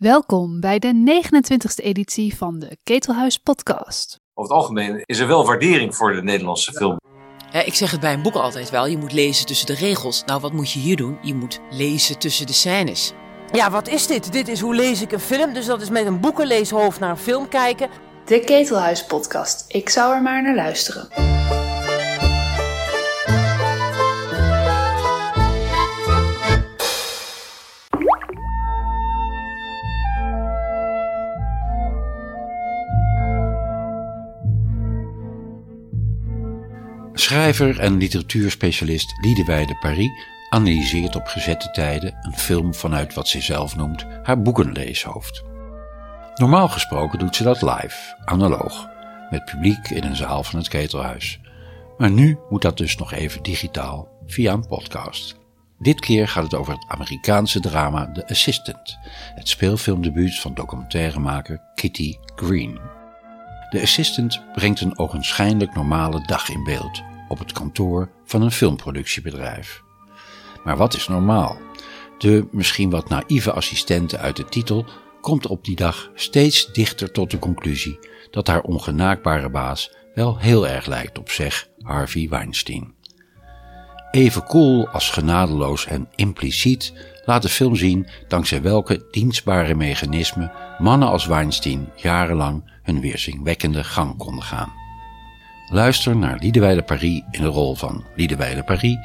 Welkom bij de 29e editie van de Ketelhuis Podcast. Over het algemeen is er wel waardering voor de Nederlandse film. Ja, ik zeg het bij een boek altijd wel, je moet lezen tussen de regels. Nou, wat moet je hier doen? Je moet lezen tussen de scènes. Ja, wat is dit? Dit is hoe lees ik een film. Dus dat is met een boekenleeshoofd naar een film kijken. De Ketelhuis Podcast. Ik zou er maar naar luisteren. Schrijver en literatuurspecialist Liedewijde Paris analyseert op gezette tijden een film vanuit wat zij zelf noemt haar boekenleeshoofd. Normaal gesproken doet ze dat live, analoog, met publiek in een zaal van het ketelhuis. Maar nu moet dat dus nog even digitaal, via een podcast. Dit keer gaat het over het Amerikaanse drama The Assistant, het speelfilmdebuut van documentairemaker Kitty Green. The Assistant brengt een ogenschijnlijk normale dag in beeld op het kantoor van een filmproductiebedrijf. Maar wat is normaal? De misschien wat naïeve assistente uit de titel komt op die dag steeds dichter tot de conclusie dat haar ongenaakbare baas wel heel erg lijkt op zeg Harvey Weinstein. Even cool als genadeloos en impliciet laat de film zien dankzij welke dienstbare mechanismen mannen als Weinstein jarenlang hun weerzinwekkende gang konden gaan. Luister naar Liedewijde Paris in de rol van Liedewijde Paris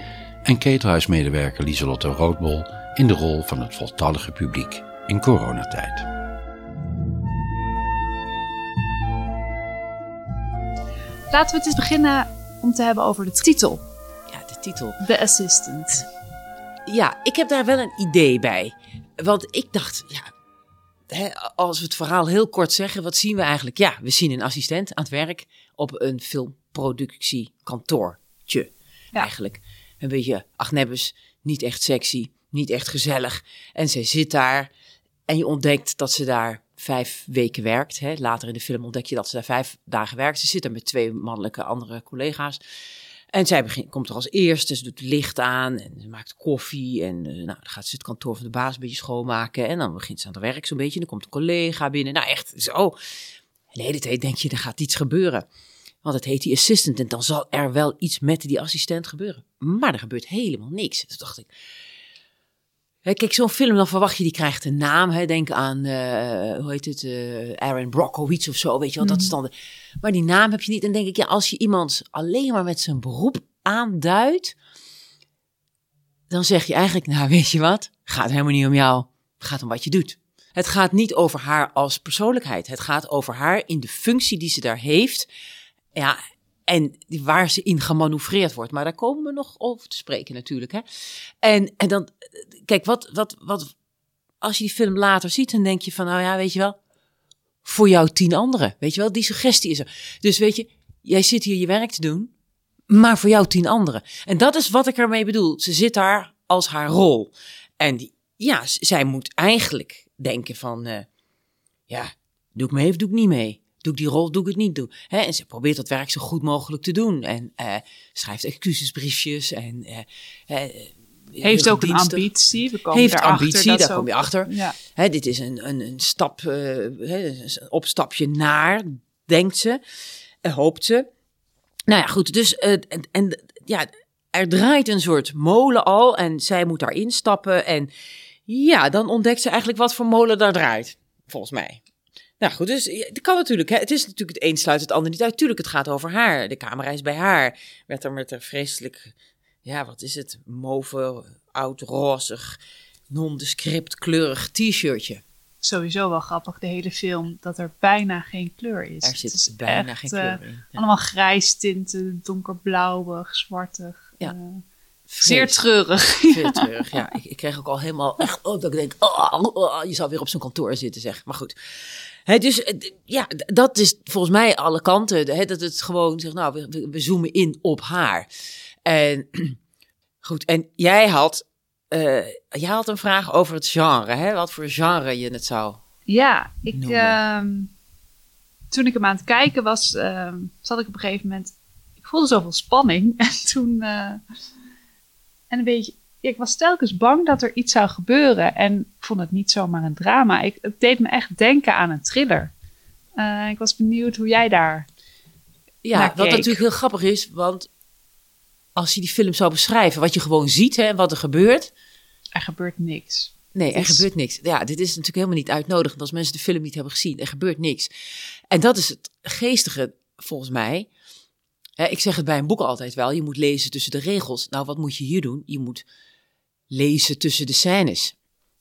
en ketelhuismedewerker Lieselotte Roodbol in de rol van het voltallige publiek in coronatijd. Laten we het eens beginnen om te hebben over de titel. Ja, de titel. The Assistant. Ja, ik heb daar wel een idee bij. Want ik dacht, ja, als we het verhaal heel kort zeggen, wat zien we eigenlijk? Ja, we zien een assistent aan het werk op een filmproductiekantoortje. Ja. Eigenlijk een beetje agnebbes, niet echt sexy, niet echt gezellig. En zij zit daar en je ontdekt dat ze daar vijf weken werkt. Hè. Later in de film ontdek je dat ze daar vijf dagen werkt. Ze zit er met twee mannelijke andere collega's. En zij begint, komt er als eerste, ze doet licht aan en ze maakt koffie. En eh, nou, dan gaat ze het kantoor van de baas een beetje schoonmaken. En dan begint ze aan het werk zo'n beetje. En dan komt een collega binnen. Nou, echt zo. En de hele tijd denk je, er gaat iets gebeuren. Want het heet die assistant en dan zal er wel iets met die assistent gebeuren. Maar er gebeurt helemaal niks. Toen dacht ik... Kijk, zo'n film, dan verwacht je, die krijgt een naam. Hè. Denk aan, eh, hoe heet het, eh, Aaron Brockovich of zo, weet je wel, dat dan... de- Maar die naam heb je niet. En denk ik, ja, als je iemand alleen maar met zijn beroep aanduidt... dan zeg je eigenlijk, nou, weet je wat? Gaat helemaal niet om jou. Het gaat om wat je doet. Het gaat niet over haar als persoonlijkheid. Het gaat over haar in de functie die ze daar heeft. Ja, en waar ze in gemanoeuvreerd wordt. Maar daar komen we nog over te spreken natuurlijk. Hè? En, en dan, kijk, wat, wat, wat, als je die film later ziet, dan denk je van, nou ja, weet je wel, voor jou tien anderen. Weet je wel, die suggestie is er. Dus weet je, jij zit hier je werk te doen, maar voor jou tien anderen. En dat is wat ik ermee bedoel. Ze zit daar als haar rol. En die, ja, zij moet eigenlijk denken van, eh, ja, doe ik mee of doe ik niet mee? Doe ik die rol, doe ik het niet? Doe. Hè? En ze probeert dat werk zo goed mogelijk te doen. En eh, schrijft excusesbriefjes en... eh, eh, Heeft ook een ambitie. We komen Heeft ambitie, dat daar kom je achter. Ja. Hè, dit is een, een, een stap, eh, hè, een opstapje naar, denkt ze, en hoopt ze. Nou ja, goed, dus en, en ja, er draait een soort molen al en zij moet daar instappen. En ja, dan ontdekt ze eigenlijk wat voor molen daar draait, volgens mij. Nou goed, dus het kan natuurlijk. Hè. Het is natuurlijk het een sluit het ander niet uit. Tuurlijk, het gaat over haar. De camera is bij haar. Werd er met een vreselijk, ja, wat is het? Mauve, oud, rozig, nondescript, kleurig t-shirtje. Sowieso wel grappig, de hele film, dat er bijna geen kleur is. Er zit is bijna echt, geen eh, kleur in. Ja. Allemaal grijs tinten, donkerblauwig, zwartig. Ja. eh, zeer treurig. Veel terug, ja. Ik, ik kreeg ook al helemaal echt, oh, dat ik denk, oh, oh, oh, je zou weer op zo'n kantoor zitten, zeg. Maar goed. Hè, dus eh, ja, dat is volgens mij alle kanten. Hè, dat het gewoon zegt, nou, we- we, zoomen in op haar. En goed, en jij had, eh, jij had een vraag over het genre, hè? Wat voor genre je het zou. Ja, ik, ehm, toen ik hem aan het kijken was, ehm, zat ik op een gegeven moment. Ik voelde zoveel spanning. En toen. eh, en een beetje. Ik was telkens bang dat er iets zou gebeuren. En ik vond het niet zomaar een drama. Ik, het deed me echt denken aan een thriller. Eh, ik was benieuwd hoe jij daar. Ja, wat natuurlijk heel grappig is, want als je die film zou beschrijven, wat je gewoon ziet en wat er gebeurt. Er gebeurt niks. Nee, er gebeurt niks. Ja, dit is natuurlijk helemaal niet uitnodigend als mensen de film niet hebben gezien. Er gebeurt niks. En dat is het geestige, volgens mij. Ik zeg het bij een boek altijd wel, je moet lezen tussen de regels. Nou, wat moet je hier doen? Je moet lezen tussen de scènes.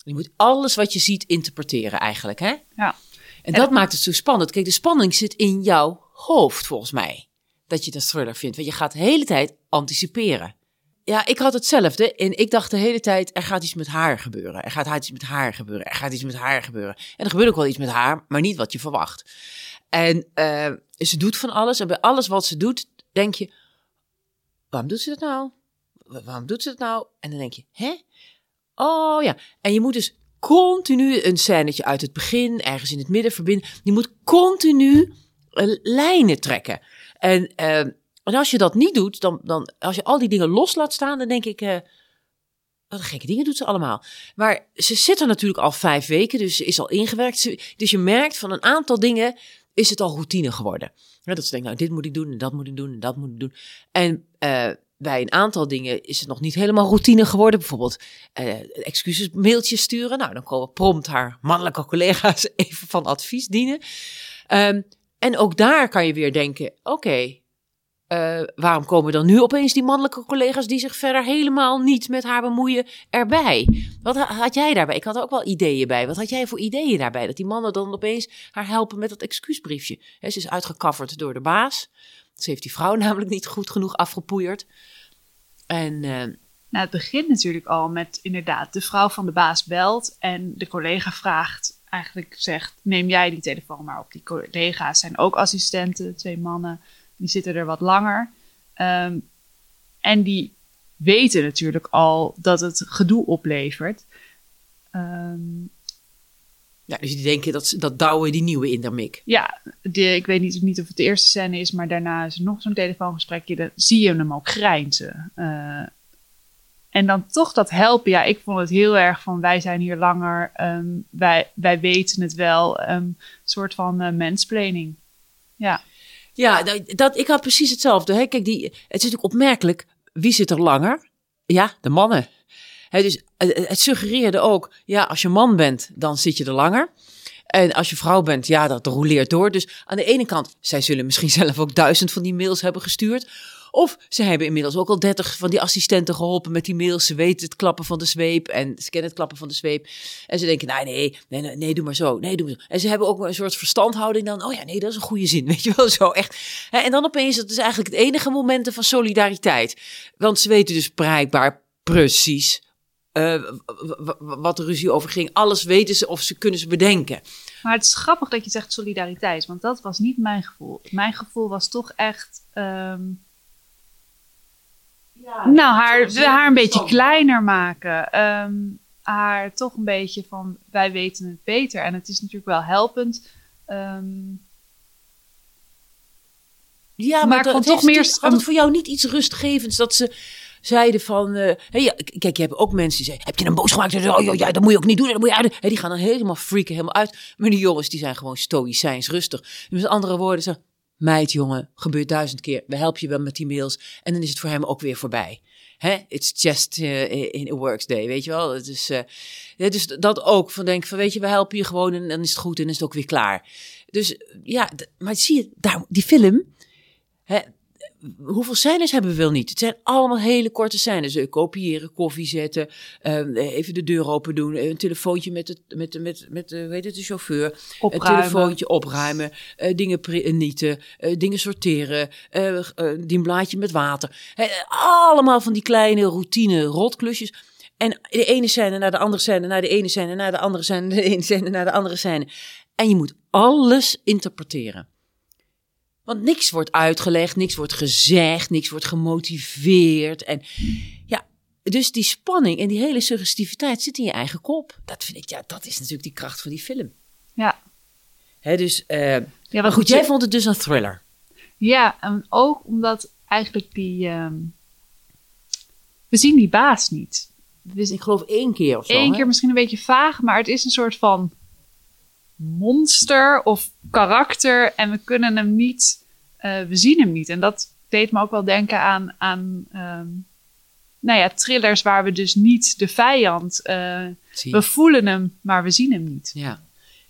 Je moet alles wat je ziet interpreteren eigenlijk, hè? Ja. En dat maakt het zo spannend. Kijk, de spanning zit in jouw hoofd, volgens mij. Dat je dat thriller vindt. Want je gaat de hele tijd anticiperen. Ja, ik had hetzelfde. En ik dacht de hele tijd, er gaat iets met haar gebeuren. Er gaat iets met haar gebeuren. Er gaat iets met haar gebeuren. En er gebeurt ook wel iets met haar, maar niet wat je verwacht. En eh, ze doet van alles. En bij alles wat ze doet, denk je, waarom doet ze dat nou? Wa- Waarom doet ze dat nou? En dan denk je, hè? Oh ja. En je moet dus continu een scènetje uit het begin, ergens in het midden verbinden. Je moet continu eh, lijnen trekken. En, eh, en als je dat niet doet, dan, dan als je al die dingen los laat staan, dan denk ik, eh, wat gekke dingen doet ze allemaal. Maar ze zit er natuurlijk al vijf weken, dus ze is al ingewerkt. Dus je merkt van een aantal dingen is het al routine geworden. Dat ze denkt, nou, dit moet ik doen en dat moet ik doen en dat moet ik doen. En eh, bij een aantal dingen is het nog niet helemaal routine geworden. Bijvoorbeeld eh excuses mailtjes sturen. Nou, dan komen prompt haar mannelijke collega's even van advies dienen. Ehm, en ook daar kan je weer denken, oké, eh, waarom komen dan nu opeens die mannelijke collega's die zich verder helemaal niet met haar bemoeien erbij? Wat ha- had jij daarbij? Ik had er ook wel ideeën bij. Wat had jij voor ideeën daarbij? Dat die mannen dan opeens haar helpen met dat excuusbriefje. Hè, ze is uitgecoverd door de baas. Ze heeft die vrouw namelijk niet goed genoeg afgepoeierd. En eh, Nou, het begint natuurlijk al met inderdaad de vrouw van de baas belt en de collega vraagt, eigenlijk zegt, neem jij die telefoon maar op. Die collega's zijn ook assistenten, twee mannen, die zitten er wat langer. Ehm, en die weten natuurlijk al dat het gedoe oplevert. Ehm, ja, dus die denken dat, dat Douwe die nieuwe in de mik. ja, de, ik weet niet, niet of het de eerste scène is, maar daarna is er nog zo'n telefoongesprekje. Dan zie je hem ook grijnzen. Eh, en dan toch dat helpen. Ja, ik vond het heel erg van wij zijn hier langer. ehm, wij, wij weten het wel. Een um, soort van uh, mansplaining. Ja. Ja, dat, dat, ik had precies hetzelfde. Hè? Kijk, die, het is natuurlijk opmerkelijk. Wie zit er langer? Ja, de mannen. Dus het, het suggereerde ook, ja, als je man bent, dan zit je er langer. En als je vrouw bent, ja, dat roleert door. Dus aan de ene kant, zij zullen misschien zelf ook duizend van die mails hebben gestuurd. Of ze hebben inmiddels ook al dertig van die assistenten geholpen met die mails. Ze weten het klappen van de zweep en ze kennen het klappen van de zweep. En ze denken, nee, nee, nee, nee, nee doe maar zo. Nee, doe maar zo. En ze hebben ook een soort verstandhouding dan. Oh ja, nee, dat is een goede zin, weet je wel, zo echt. En dan opeens, dat is eigenlijk het enige momenten van solidariteit. Want ze weten dus bereikbaar precies uh, wat de ruzie over ging. Alles weten ze of ze kunnen ze bedenken. Maar het is grappig dat je zegt solidariteit, want dat was niet mijn gevoel. Mijn gevoel was toch echt. Um, ja, nou, haar, haar een beetje kleiner maken. Um, haar toch een beetje van wij weten het beter. En het is natuurlijk wel helpend. Um, ja, maar, maar het, toch meer. Het voor jou niet iets rustgevends dat ze zeiden van... Uh, hey, kijk, je hebt ook mensen die zeggen... Heb je een boos gemaakt? Oh, ja, dat moet je ook niet doen. Dat moet je die gaan dan helemaal freaken, helemaal uit. Maar die jongens, die zijn gewoon stoïcijns rustig. Met andere woorden, ze... Meid, jongen, gebeurt duizend keer. We helpen je wel met die mails. En dan is het voor hem ook weer voorbij. Hè? It's just uh, in a works day, weet je wel. Uh, ja, dus dat ook. Van denk van, weet je, we helpen je gewoon en dan is het goed en is het ook weer klaar. Dus ja, maar zie je, daar, die film... Hè, hoeveel scènes hebben we wel niet? Het zijn allemaal hele korte scènes. Uh, kopiëren, koffie zetten, uh, even de deur open doen, een telefoontje met, het, met, met, met weet het, de chauffeur, opruimen. een telefoontje opruimen, dingen nieten, dingen sorteren, die blaadje met water. allemaal van die kleine routine rotklusjes. En de ene scène naar de andere scène, naar de ene scène, naar de andere scène, de ene scène, naar de andere scène. En je moet alles interpreteren. Want niks wordt uitgelegd, niks wordt gezegd, niks wordt gemotiveerd. En ja, dus die spanning en die hele suggestiviteit zit in je eigen kop. Dat vind ik, ja, dat is natuurlijk die kracht van die film. Ja. Hè, dus, uh, ja, maar goed, jij vond het dus een thriller. Ja, en ook omdat eigenlijk die, um, we zien die baas niet. ik geloof één keer of zo. Eén hè? keer misschien een beetje vaag, maar het is een soort van monster of karakter. En we kunnen hem niet, eh, we zien hem niet. En dat deed me ook wel denken aan, aan ehm, nou ja, thrillers waar we dus niet de vijand, eh, we voelen hem, maar we zien hem niet. Ja.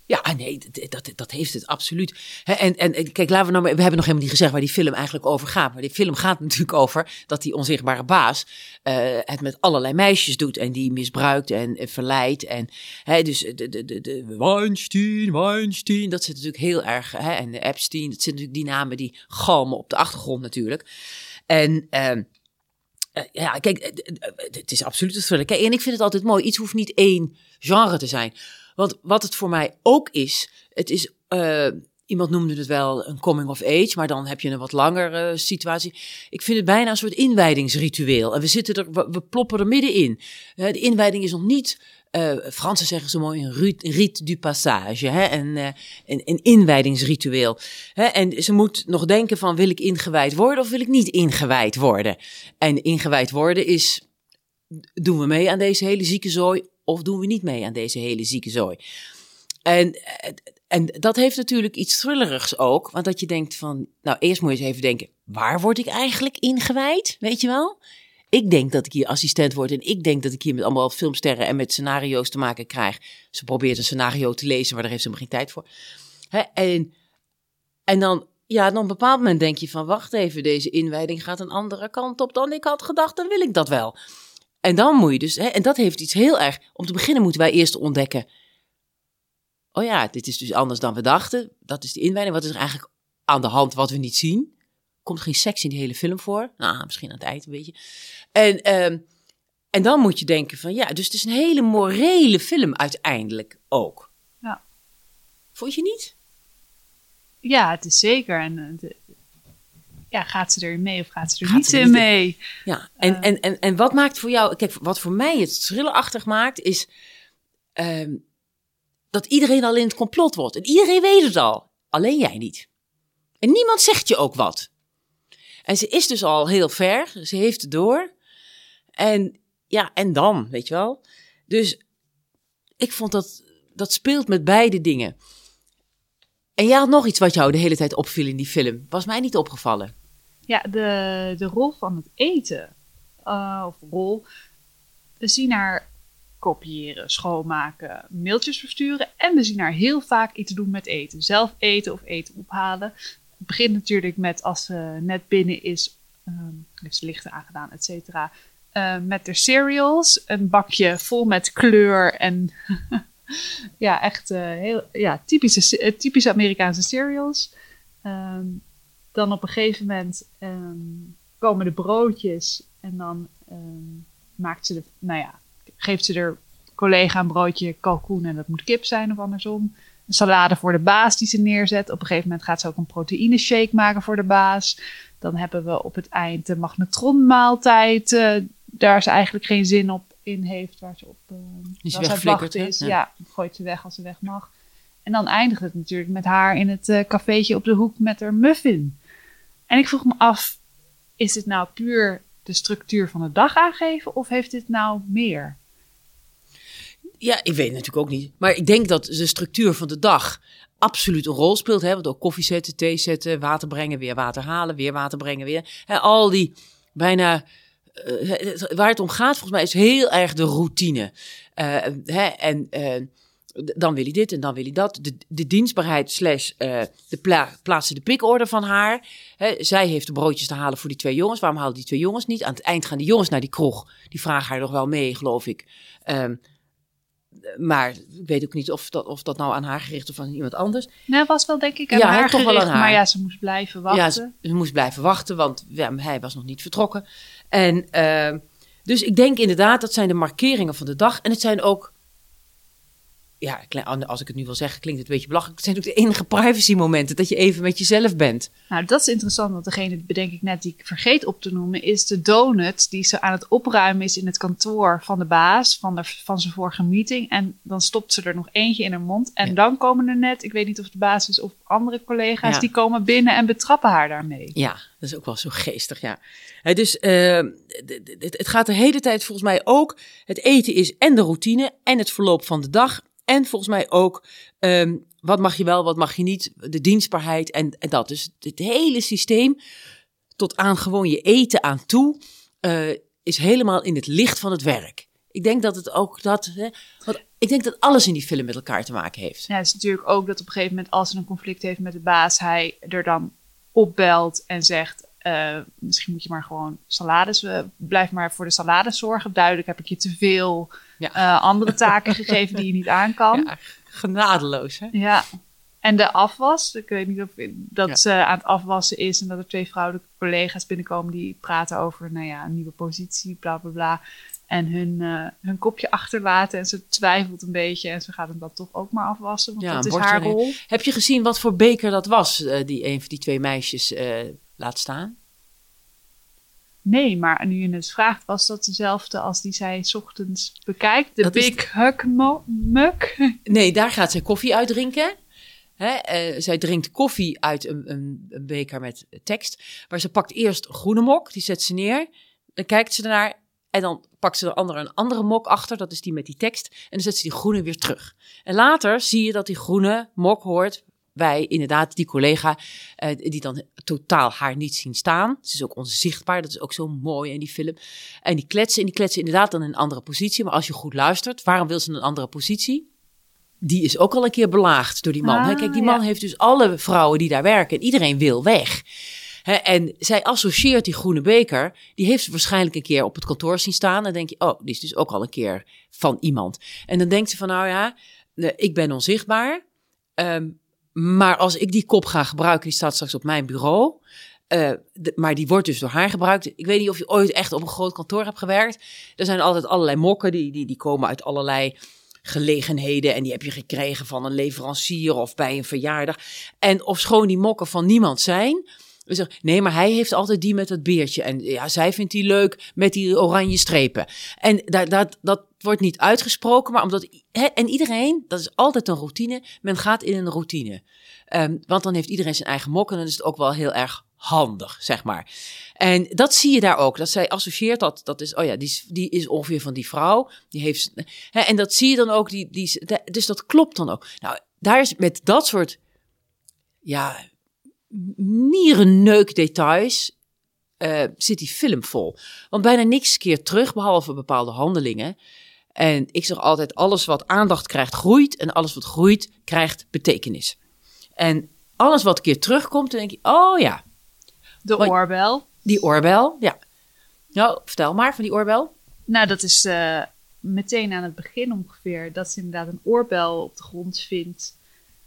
Ja, ah, nee, dat, dat, heeft het absoluut. En, en en kijk, laten we nou, we hebben nog helemaal niet gezegd waar die film eigenlijk over gaat. Maar die film gaat natuurlijk over dat die onzichtbare baas eh, het met allerlei meisjes doet en die misbruikt en, en verleidt. En hè, dus de, de, de, de Weinstein, Weinstein, dat zit natuurlijk heel erg. Hè, en de Epstein, dat zitten natuurlijk die namen die galmen op de achtergrond natuurlijk. En. ehm, eh, ja, kijk, eh, eh, eh, het is absoluut een thriller. En ik vind het altijd mooi. Iets hoeft niet één genre te zijn. Want wat het voor mij ook is, het is, eh, iemand noemde het wel een coming of age, maar dan heb je een wat langere situatie. Ik vind het bijna een soort inwijdingsritueel. En we zitten er, we, ploppen er middenin. Eh, de inwijding is nog niet, eh Fransen zeggen zo mooi, een rite, du passage, hè? Een, een, een inwijdingsritueel. Hè? En ze moet nog denken van, wil ik ingewijd worden of wil ik niet ingewijd worden? En ingewijd worden is, doen we mee aan deze hele zieke zooi of doen we niet mee aan deze hele zieke zooi? En, en dat heeft natuurlijk iets thrillerigs ook. Want dat je denkt van, nou eerst moet je eens even denken, waar word ik eigenlijk ingewijd? Weet je wel? Ik denk dat ik hier assistent word en ik denk dat ik hier met allemaal filmsterren en met scenario's te maken krijg. Ze probeert een scenario te lezen, maar daar heeft ze helemaal geen tijd voor. Hè? En, en dan, ja, dan op een bepaald moment denk je van, wacht even, deze inwijding gaat een andere kant op dan ik had gedacht, dan wil ik dat wel. En dan moet je dus, hè, en dat heeft iets heel erg, om te beginnen moeten wij eerst ontdekken, oh ja, dit is dus anders dan we dachten. Dat is de inwijding. Wat is er eigenlijk aan de hand wat we niet zien? Komt geen seks in die hele film voor? Nou, misschien aan het eind een beetje. En, ehm, en dan moet je denken van ja, dus het is een hele morele film uiteindelijk ook. Ja. Vond je niet? Ja, het is zeker. En eh, de- ja, gaat ze erin mee of gaat ze er Gaat niet in mee? Ja, en, en, en, en wat maakt voor jou, kijk, wat voor mij het thrillerachtig maakt, is ehm, dat iedereen al in het complot wordt. En iedereen weet het al, alleen jij niet. En niemand zegt je ook wat. En ze is dus al heel ver, ze heeft het door. En ja, en dan, weet je wel. Dus ik vond dat, dat speelt met beide dingen. En jij had nog iets wat jou de hele tijd opviel in die film. Was mij niet opgevallen. Ja, de, de rol van het eten. eh, of rol. We zien haar kopiëren, schoonmaken, mailtjes versturen. En we zien haar heel vaak iets doen met eten. Zelf eten of eten ophalen. Het begint natuurlijk met als ze net binnen is. ehm heeft ze lichten aangedaan, et cetera. eh, met de cereals. Een bakje vol met kleur en... ja, echt eh, heel ja, typische, typische Amerikaanse cereals. Ehm, dan op een gegeven moment ehm, komen de broodjes en dan ehm, maakt ze de, nou ja, geeft ze er collega een broodje kalkoen en dat moet kip zijn of andersom. Een salade voor de baas die ze neerzet. Op een gegeven moment gaat ze ook een proteïne shake maken voor de baas. Dan hebben we op het eind de magnetronmaaltijd. eh daar ze eigenlijk geen zin op in heeft. Waar ze op uh, Die wegflikkert, is. Ja. Ja. gooit ze weg als ze weg mag. En dan eindigt het natuurlijk met haar in het eh, cafeetje op de hoek met haar muffin. En ik vroeg me af, is dit nou puur de structuur van de dag aangeven of heeft dit nou meer? Ja, ik weet natuurlijk ook niet. Maar ik denk dat de structuur van de dag absoluut een rol speelt. Hè? Want ook koffie zetten, thee zetten, water brengen, weer water halen, weer water brengen, weer. Hè, al die bijna... eh, waar het om gaat, volgens mij, is heel erg de routine. Eh, hè, en eh, dan wil hij dit en dan wil hij dat. De, de dienstbaarheid slash eh, de pla plaatsen de pikorde van haar. Zij heeft de broodjes te halen voor die twee jongens. Waarom halen die twee jongens niet? Aan het eind gaan die jongens naar die kroeg. Die vragen haar nog wel mee, geloof ik. Ehm, maar ik weet ook niet of dat, of dat nou aan haar gericht of aan iemand anders. Nee, was wel denk ik aan Ja, haar toch wel aan gericht, haar. maar ja, ze moest blijven wachten. Ja, ze, ze moest blijven wachten, want ja, hij was nog niet vertrokken. En ehm, dus ik denk inderdaad, dat zijn de markeringen van de dag. En het zijn ook ja, als ik het nu wil zeggen, klinkt het een beetje belachelijk. Het zijn ook de enige privacy momenten dat je even met jezelf bent. Nou, dat is interessant, want degene, bedenk ik net, die ik vergeet op te noemen, is de donut die ze aan het opruimen is in het kantoor van de baas van, de, van zijn vorige meeting. En dan stopt ze er nog eentje in haar mond. En Ja. dan komen er net, ik weet niet of het de baas is of andere collega's, Ja. die komen binnen en betrappen haar daarmee. Ja, dat is ook wel zo geestig, ja. Dus eh, d- het gaat de hele tijd volgens mij ook... Het eten is en de routine en het verloop van de dag. En volgens mij ook ehm, wat mag je wel, wat mag je niet. De dienstbaarheid en, en dat. Dus het hele systeem tot aan gewoon je eten aan toe... eh, is helemaal in het licht van het werk. Ik denk dat het ook dat... Hè, want ik denk dat alles in die film met elkaar te maken heeft. Ja, het is natuurlijk ook dat op een gegeven moment, als ze een conflict heeft met de baas, hij er dan opbelt en zegt: eh, Misschien moet je maar gewoon salades, eh, blijf maar voor de salades zorgen. Duidelijk heb ik je te veel Ja. eh, andere taken gegeven die je niet aan kan. Ja, genadeloos, hè? Ja. En de afwas, ik weet niet of dat Ja. ze aan het afwassen is en dat er twee vrouwelijke collega's binnenkomen die praten over, nou ja, een nieuwe positie, bla bla bla. En hun, eh, hun kopje achterlaten en ze twijfelt een beetje en ze gaat hem dan toch ook maar afwassen, want Ja, dat is haar rol. Heb je gezien wat voor beker dat was, eh, die een van die twee meisjes eh, laat staan? Nee, maar nu je het vraagt, was dat dezelfde als die zij 's ochtends bekijkt? De Dat is Big Hug Mug? Nee, daar gaat zij koffie uitdrinken. Hè, eh, zij drinkt koffie uit een, een, een beker met tekst. Maar ze pakt eerst groene mok, die zet ze neer. Dan kijkt ze ernaar en dan pakt ze de andere een andere mok achter. Dat is die met die tekst. En dan zet ze die groene weer terug. En later zie je dat die groene mok hoort bij inderdaad die collega eh, die dan totaal haar niet zien staan. Ze is ook onzichtbaar, dat is ook zo mooi in die film. En die kletsen, en die kletsen inderdaad dan in een andere positie. Maar als je goed luistert, waarom wil ze een andere positie? Die is ook al een keer belaagd door die man. Ah, hè? Kijk, die ja. man heeft dus alle vrouwen die daar werken. En iedereen wil weg. Hè, en zij associeert die groene beker. Die heeft ze waarschijnlijk een keer op het kantoor zien staan. Dan denk je, oh, die is dus ook al een keer van iemand. En dan denkt ze van, nou ja, eh, ik ben onzichtbaar. Ehm, maar als ik die kop ga gebruiken, die staat straks op mijn bureau. eh, maar die wordt dus door haar gebruikt. Ik weet niet of je ooit echt op een groot kantoor hebt gewerkt. Er zijn altijd allerlei mokken, die, die, die komen uit allerlei gelegenheden. En die heb je gekregen van een leverancier of bij een verjaardag. En of schoon die mokken van niemand zijn. We zeggen, nee, maar hij heeft altijd die met dat beertje. En ja, zij vindt die leuk met die oranje strepen. En dat, dat, dat wordt niet uitgesproken, maar omdat. En iedereen, dat is altijd een routine. Men gaat in een routine. Ehm, want dan heeft iedereen zijn eigen mok. En dan is het ook wel heel erg handig, zeg maar. En dat zie je daar ook. Dat zij associeert dat, dat is, oh ja, die die is ongeveer van die vrouw. Die heeft, hè, en dat zie je dan ook. Die, die, dus dat klopt dan ook. Nou, daar is met dat soort, ja, nierenneuk details eh, zit die film vol. Want bijna niks keert terug, behalve bepaalde handelingen. En ik zeg altijd, alles wat aandacht krijgt, groeit. En alles wat groeit, krijgt betekenis. En alles wat een keer terugkomt, dan denk je, oh ja, De Wat- oorbel. die oorbel. Ja. Nou, vertel maar van die oorbel. Nou, dat is eh, meteen aan het begin ongeveer. Dat ze inderdaad een oorbel op de grond vindt.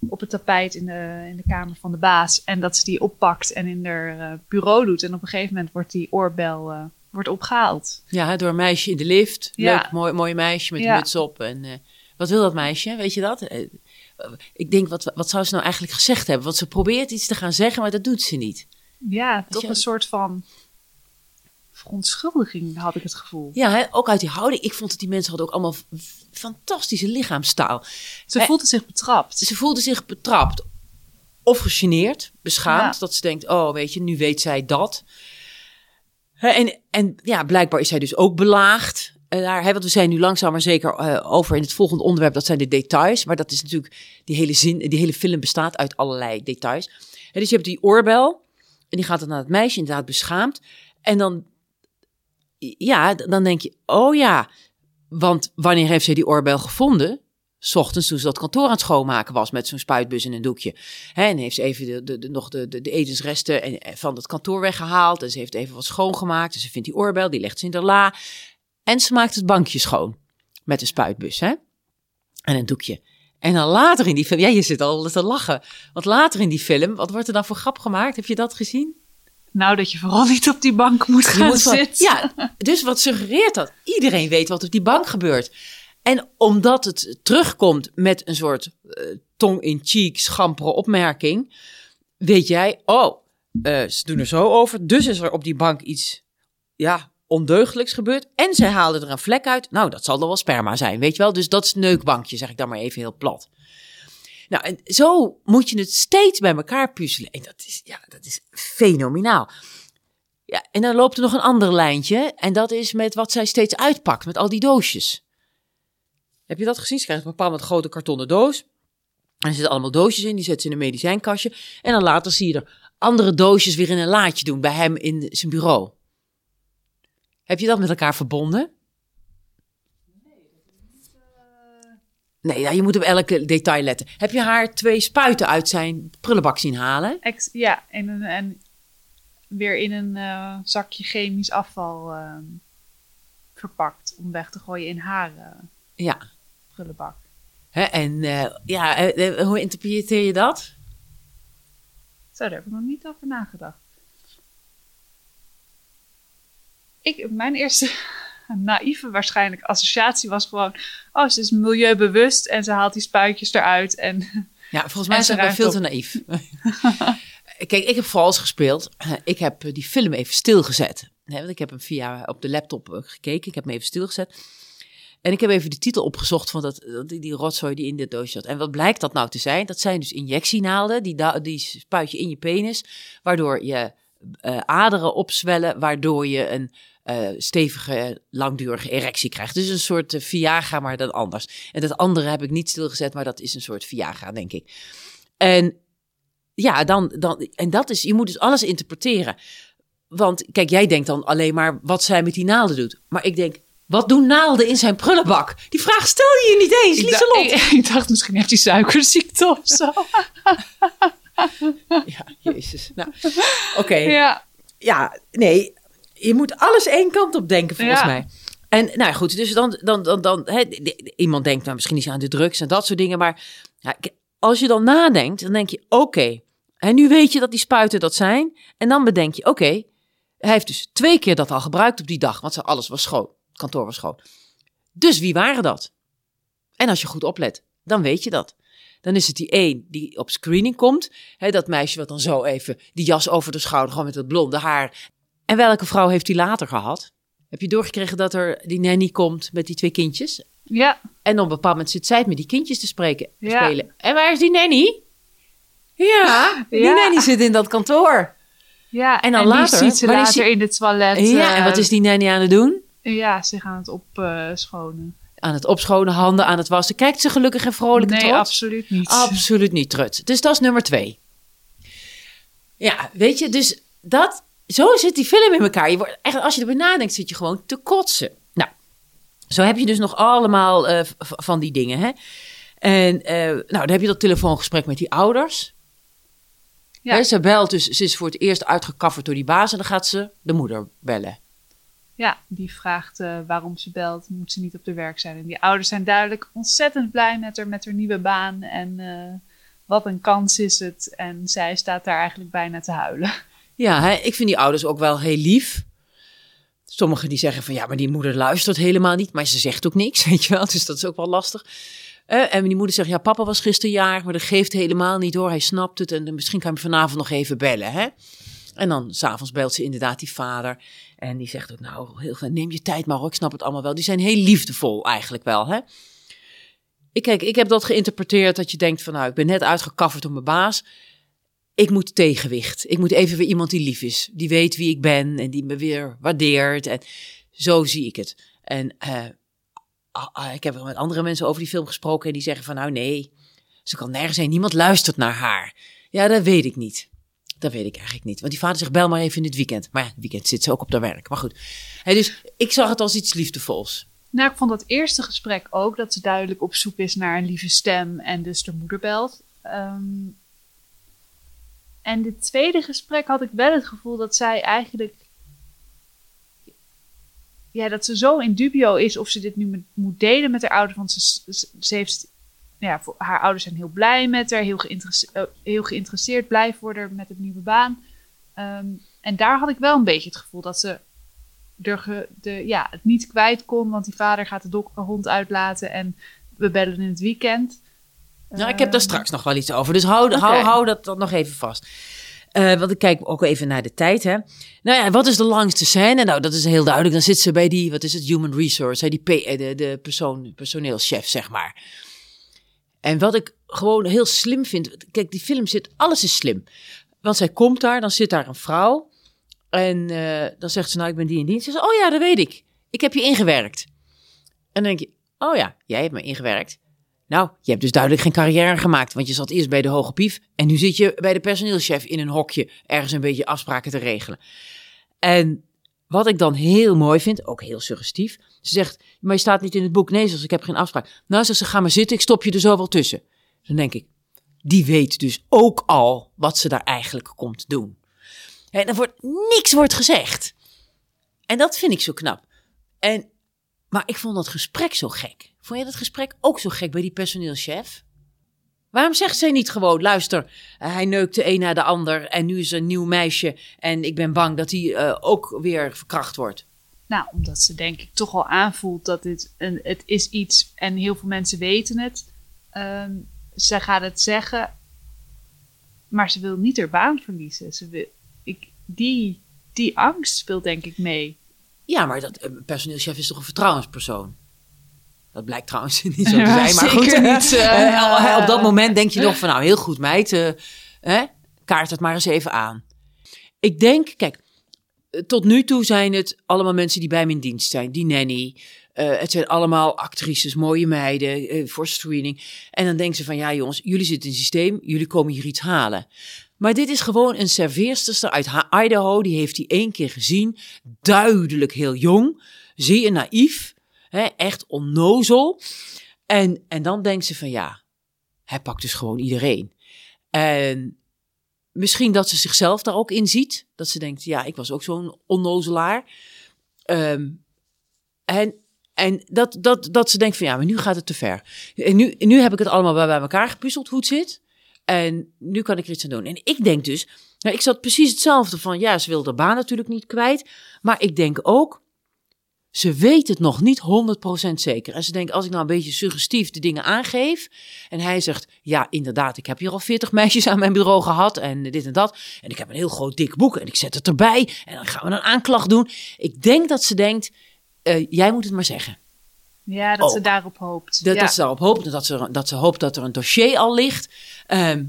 Op het tapijt in de, in de kamer van de baas. En dat ze die oppakt en in haar eh, bureau doet. En op een gegeven moment wordt die oorbel eh, wordt opgehaald. Ja, door een meisje in de lift. Ja. Leuk, mooi, mooi meisje met Ja. muts op. En eh, wat wil dat meisje? Weet je dat? Ik denk, wat, wat zou ze nou eigenlijk gezegd hebben? Want ze probeert iets te gaan zeggen, maar dat doet ze niet. Ja, toch je- een soort van verontschuldiging had ik het gevoel. Ja, hè, ook uit die houding. Ik vond dat die mensen hadden ook allemaal fantastische lichaamstaal. Ze Eh, voelde zich betrapt. Ze voelde zich betrapt. Of gegeneerd, beschaamd. Ja. Dat ze denkt, oh weet je, nu weet zij dat. Hè, En, en ja, blijkbaar is zij dus ook belaagd. En daar, hè, want we zijn nu langzaam maar zeker eh, over in het volgende onderwerp. Dat zijn de details. Maar dat is natuurlijk, die hele, zin, die hele film bestaat uit allerlei details. Dus je hebt die oorbel. En die gaat dan naar het meisje, inderdaad beschaamd. En dan, ja, dan denk je, oh ja. Want wanneer heeft zij die oorbel gevonden? 's ochtends toen ze dat kantoor aan het schoonmaken was met zo'n spuitbus en een doekje. En heeft ze even de, de, de- nog de, de, de etensresten en, en van het kantoor weggehaald. En ze heeft even wat schoongemaakt. En ze vindt die oorbel, die legt ze in de la. En ze maakt het bankje schoon met een spuitbus hè? en een doekje. En dan later in die film, ja, je zit al te lachen. Want later in die film, wat wordt er dan voor grap gemaakt? Heb je dat gezien? Nou, dat je vooral niet op die bank moet gaan moet van- zitten. ja, dus wat suggereert dat? Iedereen weet wat op die bank gebeurt. En omdat het terugkomt met een soort eh, tong-in-cheek schampere opmerking, weet jij, oh, eh, ze doen er zo over. Dus is er op die bank iets, ja, ondeugdelijks gebeurd. En zij haalden er een vlek uit. Nou, dat zal dan wel sperma zijn, weet je wel. Dus dat is neukbankje, zeg ik dan maar even heel plat. Nou, en zo moet je het steeds bij elkaar puzzelen. En dat is, ja, dat is fenomenaal. Ja, en dan loopt er nog een ander lijntje. En dat is met wat zij steeds uitpakt, met al die doosjes. Heb je dat gezien? Ze krijgt een bepaald grote kartonnen doos. En er zitten allemaal doosjes in, die zet ze in een medicijnkastje. En dan later zie je er andere doosjes weer in een laadje doen bij hem in zijn bureau. Heb je dat met elkaar verbonden? Nee, ja, je moet op elke detail letten. Heb je haar twee spuiten uit zijn prullenbak zien halen? Ex- ja, en, een, en weer in een eh, zakje chemisch afval eh, verpakt om weg te gooien in haar eh, Ja. prullenbak. Hè, en eh, ja, hoe interpreteer je dat? Zo, daar heb ik nog niet over nagedacht. Ik, mijn eerste naïeve waarschijnlijk associatie was gewoon... Oh, ze is milieubewust en ze haalt die spuitjes eruit. En Ja, volgens mij zijn we veel op. te naïef. Kijk, ik heb vals gespeeld. Ik heb eh, die film even stilgezet. Want ik heb hem via op de laptop eh, gekeken. Ik heb hem even stilgezet. En ik heb even de titel opgezocht van dat, dat- die, die rotzooi die in dit doosje zat. En wat blijkt dat nou te zijn? Dat zijn dus injectienaalden. Die, die spuit je in je penis. Waardoor je eh, aderen opzwellen. Waardoor je een eh, stevige, langdurige erectie krijgt. Dus een soort eh, Viagra, maar dan anders. En dat andere heb ik niet stilgezet, maar dat is een soort Viagra, denk ik. En ja, dan, dan, en dat is, je moet dus alles interpreteren. Want kijk, jij denkt dan alleen maar wat zij met die naalden doet. Maar ik denk, wat doen naalden in zijn prullenbak? Die vraag stel je je niet eens, ik, Lieselot. dacht, ik, ik dacht, misschien heeft hij suikerziekte of zo. Ja, jezus. Nou, oké. ja. ja, nee, je moet alles één kant op denken, volgens Ja. mij. En nou ja, goed, dus dan, dan, dan, dan hè, iemand denkt nou misschien niet aan de drugs en dat soort dingen, maar ja, als je dan nadenkt, dan denk je, oké, en nu weet je dat die spuiten dat zijn, en dan bedenk je, oké, hij heeft dus twee keer dat al gebruikt op die dag, want ze- alles was schoon, het kantoor was schoon. Dus wie waren dat? En als je goed oplet, dan weet je dat. Dan is het die één die op screening komt. Hè, dat meisje wat dan zo even die jas over de schouder, gewoon met het blonde haar. En welke vrouw heeft hij later gehad? Heb je doorgekregen dat er die nanny komt met die twee kindjes? Ja, En op een bepaald moment zit zij het met die kindjes te spreken, Ja. spelen. En waar is die nanny? Ja, die Ja. nanny zit in dat kantoor. ja. En dan die later, ziet ze later in de toilet. ja, en eh, wat is die nanny aan het doen? Ja, zich aan het opschonen. Aan het opschonen, handen aan het wassen. Kijkt ze gelukkig en vrolijk nee, trots? absoluut niet. Absoluut niet trut. Dus dat is nummer twee. Ja, weet je, dus dat, zo zit die film in elkaar. Je wordt, echt, als je erbij nadenkt, zit je gewoon te kotsen. Nou, zo heb je dus nog allemaal eh, van die dingen, hè. En eh, nou, dan heb je dat telefoongesprek met die ouders. Ja. Ze belt dus, ze is voor het eerst uitgekafferd door die baas... en dan gaat ze de moeder bellen. Ja, die vraagt eh, waarom ze belt. Moet ze niet op de werk zijn? En die ouders zijn duidelijk ontzettend blij met haar, met haar nieuwe baan. En eh, wat een kans is het. En zij staat daar eigenlijk bijna te huilen. Ja, hè, ik vind die ouders ook wel heel lief. Sommigen die zeggen van ja, maar die moeder luistert helemaal niet. Maar ze zegt ook niks, weet je wel. Dus dat is ook wel lastig. Eh, en die moeder zegt, ja, papa was gisteren jarig, maar dat geeft helemaal niet door. Hij snapt het en misschien kan hem vanavond nog even bellen, hè. En dan s'avonds belt ze inderdaad die vader. En die zegt ook, nou, heel, neem je tijd maar hoor, ik snap het allemaal wel. Die zijn heel liefdevol eigenlijk wel, hè. Ik, kijk, ik heb dat geïnterpreteerd dat je denkt van, nou, ik ben net uitgekafferd door mijn baas. Ik moet tegenwicht. Ik moet even weer iemand die lief is. Die weet wie ik ben en die me weer waardeert. En zo zie ik het. En eh, ah, ah, ik heb met andere mensen over die film gesproken en die zeggen van, nou nee, ze kan nergens zijn. Niemand luistert naar haar. Ja, dat weet ik niet. Dat weet ik eigenlijk niet. Want die vader zegt, bel maar even in het weekend. Maar ja, het weekend zit ze ook op haar werk. Maar goed. Dus ik zag het als iets liefdevols. Nou, ik vond dat eerste gesprek ook dat ze duidelijk op zoek is naar een lieve stem en dus de moeder belt. Ehm, en dit tweede gesprek had ik wel het gevoel dat zij eigenlijk. Ja, dat ze zo in dubio is of ze dit nu moet delen met haar ouders. Want ze, ze heeft. Ja, voor, haar ouders zijn heel blij met haar, heel, geïnteresse- eh, heel geïnteresseerd, blij voor haar met het nieuwe baan. Ehm, en daar had ik wel een beetje het gevoel dat ze de, de, ja, het niet kwijt kon, want die vader gaat de dok- hond uitlaten en we bellen in het weekend. Nou, ik heb daar Ehm, straks nog wel iets over. Dus hou, hou, hou dat, dat nog even vast. Eh, want ik kijk ook even naar de tijd. Hè. Nou ja, wat is de langste scène? Nou, dat is heel duidelijk. Dan zit ze bij die, wat is het, human resource, hè, die P- eh, de, de persoon, personeelschef, zeg maar. En wat ik gewoon heel slim vind. Kijk, die film zit, alles is slim. Want zij komt daar, dan zit daar een vrouw. En eh, dan zegt ze, nou, ik ben die en die. Ze zegt, oh ja, dat weet ik. Ik heb je ingewerkt. En dan denk je, oh ja, jij hebt me ingewerkt. Nou, je hebt dus duidelijk geen carrière gemaakt, want je zat eerst bij de hoge pief en nu zit je bij de personeelschef in een hokje ergens een beetje afspraken te regelen. En wat ik dan heel mooi vind, ook heel suggestief, ze zegt, maar je staat niet in het boek. Nee, ze, ik heb geen afspraak. Nou, zegt ze, ga maar zitten, ik stop je er zo wel tussen. Dan denk ik, die weet dus ook al wat ze daar eigenlijk komt doen. En er wordt niks wordt gezegd. En dat vind ik zo knap. En, maar ik vond dat gesprek zo gek. Vond je dat gesprek ook zo gek bij die personeelschef? Waarom zegt zij niet gewoon, luister, eh, hij neukt de een na de ander en nu is er een nieuw meisje en ik ben bang dat hij eh, ook weer verkracht wordt. Nou, omdat ze denk ik toch al aanvoelt dat dit een, het is iets en heel veel mensen weten het. Ehm ze gaat het zeggen, maar ze wil niet haar baan verliezen. Ze wil, ik, die, die angst speelt denk ik mee. Ja, maar dat een personeelschef is toch een vertrouwenspersoon? Dat blijkt trouwens niet zo te Ja, zijn, maar goed. niet, eh, Eh, op dat moment denk je nog van, nou heel goed meid, eh, hè, kaart het maar eens even aan. Ik denk, kijk, eh, tot nu toe zijn het allemaal mensen die bij me in dienst zijn. Die nanny, eh, het zijn allemaal actrices, mooie meiden eh, voor screening. En dan denken ze van, ja jongens, jullie zitten in het systeem, jullie komen hier iets halen. Maar dit is gewoon een serveerster uit Idaho. Die heeft hij één keer gezien. Duidelijk heel jong. Zeer naïef. Hè, echt onnozel. En, en dan denkt ze van ja, hij pakt dus gewoon iedereen. En misschien dat ze zichzelf daar ook in ziet. Dat ze denkt, ja, ik was ook zo'n onnozelaar. Ehm, en en dat, dat, dat ze denkt van ja, maar nu gaat het te ver. En nu, nu heb ik het allemaal bij, bij elkaar gepuzzeld hoe het zit. En nu kan ik er iets aan doen. En ik denk dus, nou, ik zat precies hetzelfde van, ja, ze wil de baan natuurlijk niet kwijt. Maar ik denk ook, ze weet het nog niet 100% zeker. En ze denkt, als ik nou een beetje suggestief de dingen aangeef. En hij zegt, ja, inderdaad, ik heb hier al 40 meisjes aan mijn bureau gehad. En dit en dat. En ik heb een heel groot dik boek. En ik zet het erbij. En dan gaan we een aanklacht doen. Ik denk dat ze denkt, eh, jij moet het maar zeggen. Ja, dat ze Ook. daarop hoopt. Dat, ja. dat ze daarop hoopt, dat ze, dat ze hoopt dat er een dossier al ligt. Ehm,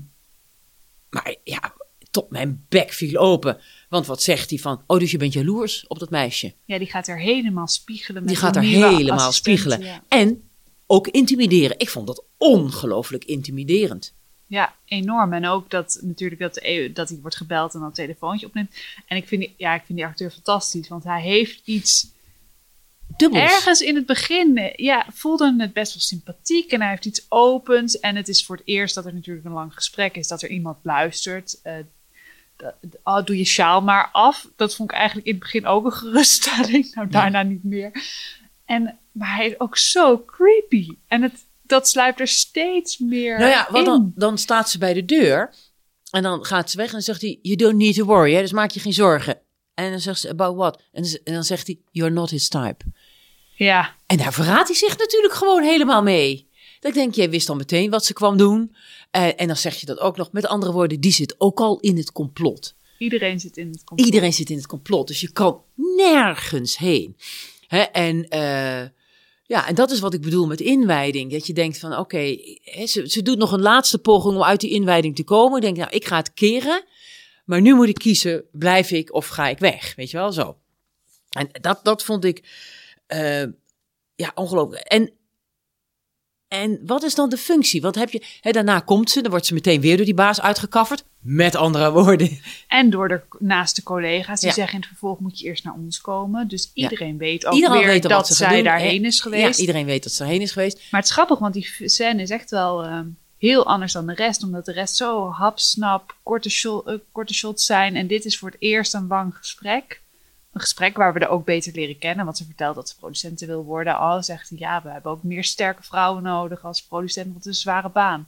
maar ja, tot mijn bek viel open. Want wat zegt hij van, oh, dus je bent jaloers op dat meisje. ja, die gaat er helemaal spiegelen. Met Die gaat er helemaal spiegelen. Ja. En ook intimideren. Ik vond dat ongelooflijk intimiderend. Ja, enorm. En ook dat natuurlijk dat, eh, dat hij wordt gebeld en dan een telefoontje opneemt. En ik vind, die, ja, ik vind die acteur fantastisch, want hij heeft iets... Dubbels. Ergens in het begin ja, voelde het best wel sympathiek en hij heeft iets opens. En het is voor het eerst dat er natuurlijk een lang gesprek is, dat er iemand luistert. Eh, oh, doe je sjaal maar af. Dat vond ik eigenlijk in het begin ook een geruststelling. Nou, daarna niet meer. En, maar hij is ook zo creepy. En het, dat sluipt er steeds meer Nou ja, want dan, dan staat ze bij de deur. En dan gaat ze weg en dan zegt hij, you don't need to worry. Hè, dus maak je geen zorgen. En dan zegt ze, about what? En dan- en dan zegt hij, you're not his type. Ja, En daar verraadt hij zich natuurlijk gewoon helemaal mee. Dat ik denk, jij wist al meteen wat ze kwam doen. Eh, en dan zeg je dat ook nog. Met andere woorden, die zit ook al in het complot. iedereen zit in het complot. Iedereen zit in het complot. Dus je kan nergens heen. Hè, en, eh, ja, en dat is wat ik bedoel met inwijding. Dat je denkt van, oké, ze, ze doet nog een laatste poging om uit die inwijding te komen. Ik denk, nou, ik ga het keren. Maar nu moet ik kiezen, blijf ik of ga ik weg? Weet je wel, zo. En dat, dat vond ik, eh, ja, ongelooflijk. En, en wat is dan de functie? Want heb je, hè, daarna komt ze, dan wordt ze meteen weer door die baas uitgekafferd. Met andere woorden. En door de naaste collega's. Die Ja. zeggen in het vervolg moet je eerst naar ons komen. Dus Ja. iedereen weet ook Iedereen weer weet al dat wat zij doen. daarheen is geweest. Ja, iedereen weet dat ze erheen is geweest. Maar het is grappig, want die scène is echt wel ehm, heel anders dan de rest. Omdat de rest zo hapsnap, korte, shot, eh, korte shots zijn. En dit is voor het eerst een lang gesprek. Een gesprek waar we er ook beter leren kennen. Want ze vertelt dat ze producenten wil worden. Oh, zegt ja, we hebben ook meer sterke vrouwen nodig als producent. Want het is een zware baan.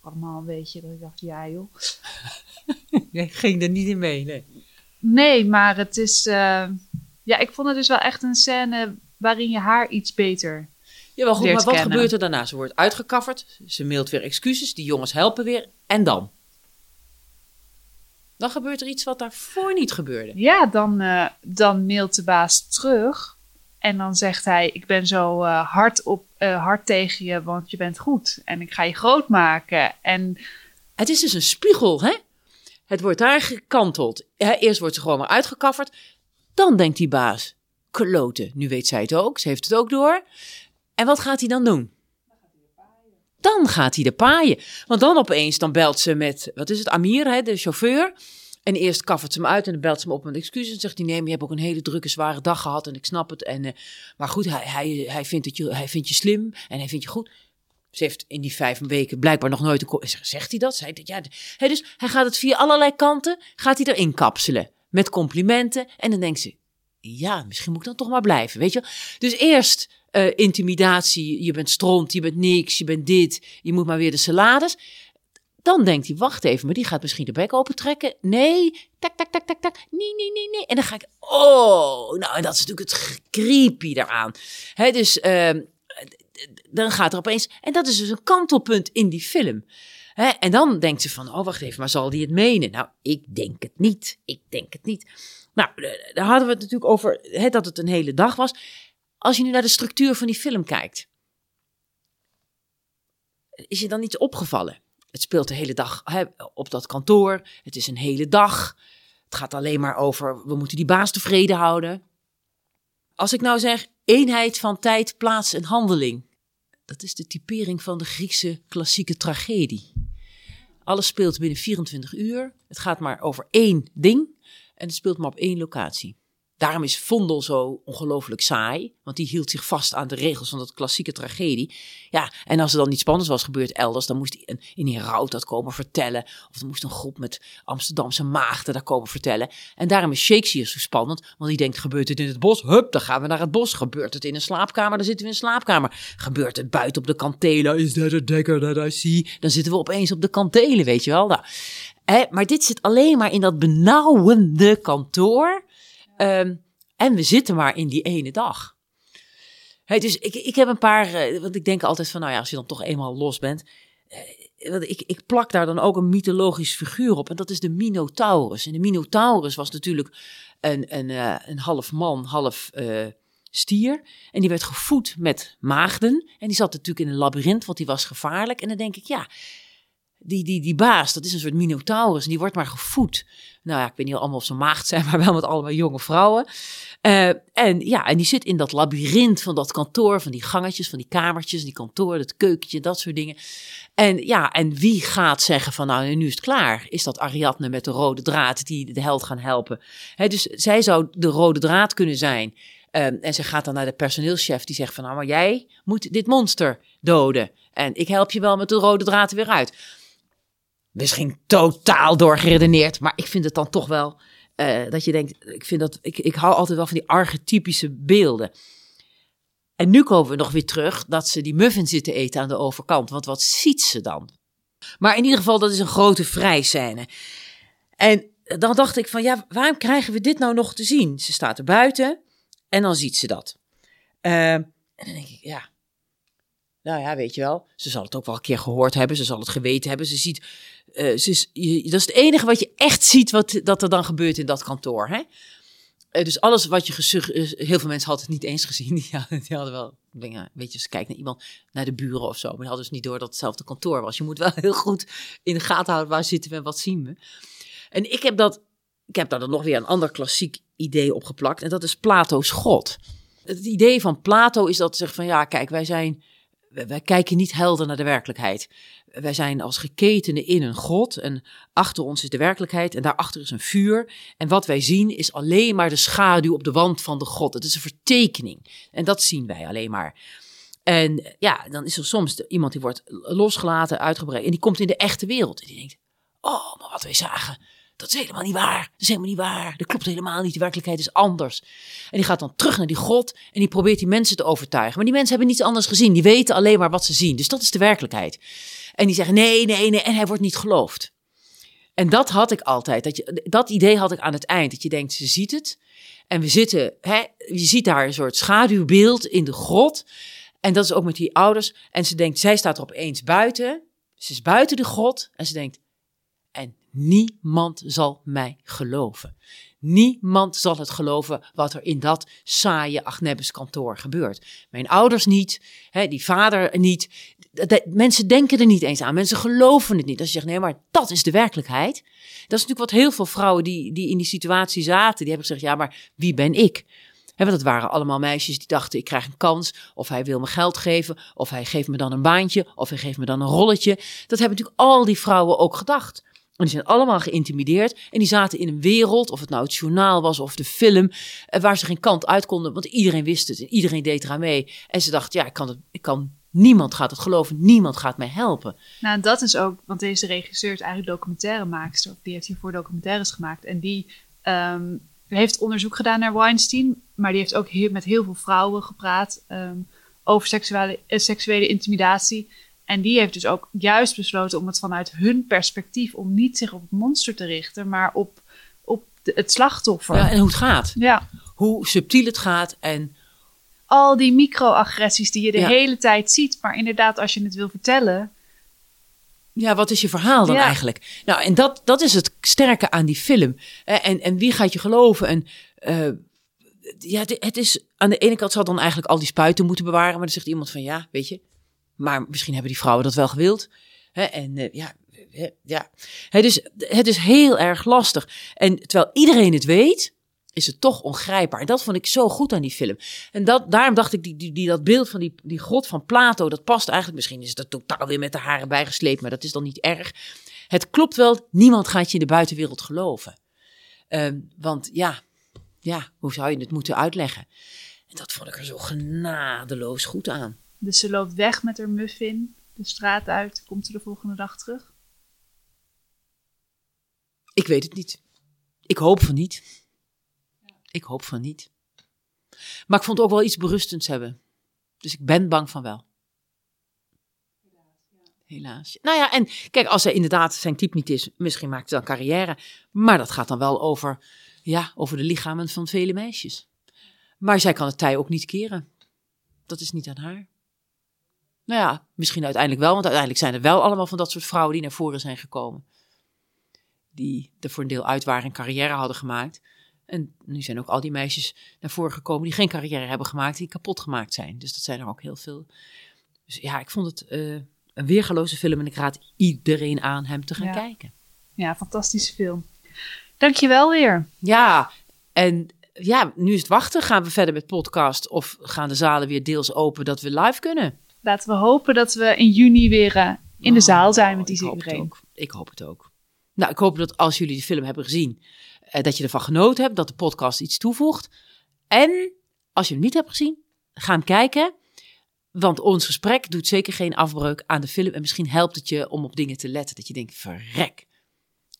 Allemaal een beetje dat ik dacht, ja joh. Ik ging er niet in mee, nee. Nee, maar het is. eh, Ja, ik vond het dus wel echt een scène waarin je haar iets beter... Ja, wel goed, maar wat kennen. gebeurt er daarna? Ze wordt uitgekafferd, ze mailt weer excuses, die jongens helpen weer. En dan? Dan gebeurt er iets wat daarvoor niet gebeurde. Ja, dan, eh, dan mailt de baas terug. En dan zegt hij, ik ben zo eh, hard, op, eh, hard tegen je, want je bent goed. En ik ga je groot maken. En Het is dus een spiegel, hè? Het wordt daar gekanteld. Eerst wordt ze gewoon maar uitgekafferd. Dan denkt die baas, kloten, nu weet zij het ook. Ze heeft het ook door. En wat gaat hij dan doen? Dan gaat hij de paaien. Want dan opeens, dan belt ze met, wat is het, Amir, hè, de chauffeur. En eerst kaffert ze hem uit en dan belt ze hem op met excuses. En zegt hij, nee, maar je hebt ook een hele drukke, zware dag gehad en ik snap het. En, eh, maar goed, hij, hij, hij, vindt het je, hij vindt je slim en hij vindt je goed. Ze heeft in die vijf weken blijkbaar nog nooit een... Zegt hij dat? Zei hij, ja, hè, dus hij gaat het via allerlei kanten, gaat hij erin kapselen. Met complimenten. En dan denkt ze, ja, misschien moet ik dan toch maar blijven, weet je. Dus eerst eh, intimidatie, je bent stront, je bent niks, je bent dit, je moet maar weer de salades. Dan denkt hij, wacht even, maar die gaat misschien de bek opentrekken. Nee, tak, tak, tak, tak, tak, nee, nee, nee, nee. En dan ga ik, oh, nou, en dat is natuurlijk het creepy daaraan. Hè, dus ehm, dan gaat er opeens, en dat is dus een kantelpunt in die film. Hè, en dan denkt ze van, oh, wacht even, maar zal die het menen? Nou, ik denk het niet, ik denk het niet. Nou, eh, daar hadden we het natuurlijk over, dat het een hele dag was. Als je nu naar de structuur van die film kijkt, is je dan iets opgevallen? Het speelt de hele dag op dat kantoor. Het is een hele dag. Het gaat alleen maar over, we moeten die baas tevreden houden. Als ik nou zeg, eenheid van tijd, plaats en handeling. Dat is de typering van de Griekse klassieke tragedie. Alles speelt binnen 24 uur. Het gaat maar over één ding. En het speelt maar op één locatie. Daarom is Vondel zo ongelooflijk saai. Want die hield zich vast aan de regels van dat klassieke tragedie. Ja, en als er dan iets spannends was gebeurd elders, dan moest een, in Heraut dat komen vertellen. Of dan moest een groep met Amsterdamse maagden daar komen vertellen. En daarom is Shakespeare zo spannend. Want die denkt, gebeurt het in het bos? Hup, dan gaan we naar het bos. Gebeurt het in een slaapkamer? Dan zitten we in een slaapkamer. Gebeurt het buiten op de kantelen? Is that a dagger that I see? Dan zitten we opeens op de kantelen, weet je wel. Nou, maar dit zit alleen maar in dat benauwende kantoor. Ehm, en we zitten maar in die ene dag. Dus ik, ik heb een paar, eh, want ik denk altijd van, nou ja, als je dan toch eenmaal los bent. eh, ik, ik plak daar dan ook een mythologisch figuur op. En dat is de Minotaurus. En de Minotaurus was natuurlijk een, een, eh, een half man, half stier. En die werd gevoed met maagden. En die zat natuurlijk in een labyrint, want die was gevaarlijk. En dan denk ik, ja, die, die, die baas, dat is een soort Minotaurus. En die wordt maar gevoed. Nou ja, ik weet niet allemaal of ze maagd zijn, maar wel met allemaal jonge vrouwen. Eh, en ja, en die zit in dat labyrint van dat kantoor, van die gangetjes, van die kamertjes, die kantoor, dat keukentje, dat soort dingen. En ja, en wie gaat zeggen van nou, nu is het klaar? Is dat Ariadne met de rode draad die de held gaan helpen? Dus zij zou de rode draad kunnen zijn. Ehm, en ze gaat dan naar de personeelschef die zegt van nou, maar jij moet dit monster doden. En ik help je wel met de rode draad er weer uit. Misschien totaal doorgeredeneerd, maar ik vind het dan toch wel eh, dat je denkt, ik, vind dat, ik, ik hou altijd wel van die archetypische beelden. En nu komen we nog weer terug dat ze die muffin zitten eten aan de overkant. Want wat ziet ze dan? Maar in ieder geval, dat is een grote vrijscène. En dan dacht ik van, ja, waarom krijgen we dit nou nog te zien? Ze staat er buiten en dan ziet ze dat. Eh, en dan denk ik, ja, nou ja, weet je wel, ze zal het ook wel een keer gehoord hebben, ze zal het geweten hebben. Ze ziet, eh, je- dat is het enige wat je echt ziet wat dat er dan gebeurt in dat kantoor. Hè? Eh, dus alles wat je gesug, eh, heel veel mensen hadden het niet eens gezien. Die, hadden- wel dingen, weet je, ze kijken naar iemand, naar de buren of zo, maar die hadden dus niet door dat het hetzelfde kantoor was. Je moet wel heel goed in de gaten houden waar zitten we en wat zien we. En ik heb dat, ik heb daar dan nog weer een ander klassiek idee op geplakt en dat is Plato's God. Het idee van Plato is dat ze zegt van ja, kijk, wij zijn wij kijken niet helder naar de werkelijkheid. Wij zijn als geketenen in een god en achter ons is de werkelijkheid en daarachter is een vuur. En wat wij zien is alleen maar de schaduw op de wand van de god. Het is een vertekening en dat zien wij alleen maar. En ja, dan is er soms iemand die wordt losgelaten, uitgebreid en die komt in de echte wereld. En die denkt, oh, maar wat wij zagen, dat is helemaal niet waar. Dat is helemaal niet waar. Dat klopt helemaal niet. De werkelijkheid is anders. En die gaat dan terug naar die God en die probeert die mensen te overtuigen. Maar die mensen hebben niets anders gezien. Die weten alleen maar wat ze zien. Dus dat is de werkelijkheid. En die zeggen nee, nee, nee. En hij wordt niet geloofd. En dat had ik altijd. Dat, je, dat idee had ik aan het eind. Dat je denkt, ze ziet het. En we zitten, hè, je ziet daar een soort schaduwbeeld in de grot. En dat is ook met die ouders. En ze denkt, zij staat er opeens buiten. Ze is buiten de grot. En ze denkt, en niemand zal mij geloven. Niemand zal het geloven wat er in dat saaie Agnebbes kantoor gebeurt. Mijn ouders niet, hè, die vader niet. Dat- dat- mensen denken er niet eens aan. Mensen geloven het niet. Als je zegt, nee, maar dat is de werkelijkheid. Dat is natuurlijk wat heel veel vrouwen die, die in die situatie zaten, die hebben gezegd, ja, maar wie ben ik? Want het waren allemaal meisjes die dachten, ik krijg een kans, of hij wil me geld geven, of hij geeft me dan een baantje, of hij geeft me dan een rolletje. Dat hebben natuurlijk al die vrouwen ook gedacht. En die zijn allemaal geïntimideerd en die zaten in een wereld, of het nou het journaal was of de film, eh, waar ze geen kant uit konden, want iedereen wist het en iedereen deed eraan mee. En ze dachten, ja, ik kan het, ik kan, niemand gaat het geloven, niemand gaat mij helpen. Nou, dat is ook, want deze regisseur is eigenlijk documentairemaakster. Die heeft hiervoor documentaires gemaakt. En die ehm, heeft onderzoek gedaan naar Weinstein. Maar die heeft ook heel, met heel veel vrouwen gepraat ehm, over seksuele, eh, seksuele intimidatie. En die heeft dus ook juist besloten om het vanuit hun perspectief, om niet zich op het monster te richten, maar op, op de- het slachtoffer. Ja, en hoe het gaat, ja. hoe subtiel het gaat en Al die microagressies die je de Ja. hele tijd ziet. Maar inderdaad, als je het wil vertellen, Ja, wat is je verhaal dan Ja. eigenlijk? Nou, en dat, dat is het sterke aan die film. En, en wie gaat je geloven? En eh, ja, het, is aan de ene kant zal dan eigenlijk al die spuiten moeten bewaren, maar dan zegt iemand van ja, weet je, maar misschien hebben die vrouwen dat wel gewild. En eh, ja, eh, ja. Het, is, het is heel erg lastig. En terwijl iedereen het weet, is het toch ongrijpbaar. En dat vond ik zo goed aan die film. En dat, daarom dacht ik, die, die, die, dat beeld van die, die grot van Plato, dat past eigenlijk, misschien is dat totaal weer met de haren bijgesleept, maar dat is dan niet erg. Het klopt wel, niemand gaat je in de buitenwereld geloven. Ehm, want ja, ja, hoe zou je het moeten uitleggen? En dat vond ik er zo genadeloos goed aan. dus ze loopt weg met haar muffin de straat uit, komt ze de volgende dag terug. Ik weet het niet. Ik hoop van niet. Ik hoop van niet. Maar ik vond ook wel iets berustends hebben. Dus ik ben bang van wel. Helaas. Nou ja, en kijk, als hij inderdaad zijn type niet is, misschien maakt hij dan carrière. Maar dat gaat dan wel over, ja, over de lichamen van vele meisjes. Maar zij kan het tij ook niet keren. Dat is niet aan haar. Nou ja, misschien uiteindelijk wel, want uiteindelijk zijn er wel allemaal van dat soort vrouwen die naar voren zijn gekomen die er voor een deel uit waren en carrière hadden gemaakt. En nu zijn ook al die meisjes naar voren gekomen die geen carrière hebben gemaakt, die kapot gemaakt zijn. Dus dat zijn er ook heel veel. Dus ja, ik vond het eh, een weergaloze film en ik raad iedereen aan hem te gaan Ja. kijken. Ja, fantastische film. Dankjewel weer. Ja, en ja, nu is het wachten. Gaan we verder met podcast of gaan de zalen weer deels open dat we live kunnen? Laten we hopen dat we in juni weer eh, in de zaal zijn met die Oh, ik hoop het iedereen. ook. Ik hoop het ook. Nou, ik hoop dat als jullie de film hebben gezien, eh, dat je ervan genoten hebt, dat de podcast iets toevoegt. En als je hem niet hebt gezien, ga hem kijken. Want ons gesprek doet zeker geen afbreuk aan de film. En misschien helpt het je om op dingen te letten. Dat je denkt, verrek.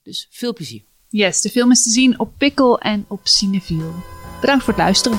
Dus veel plezier. Yes, de film is te zien op Pikkel en op Cineviel. Bedankt voor het luisteren.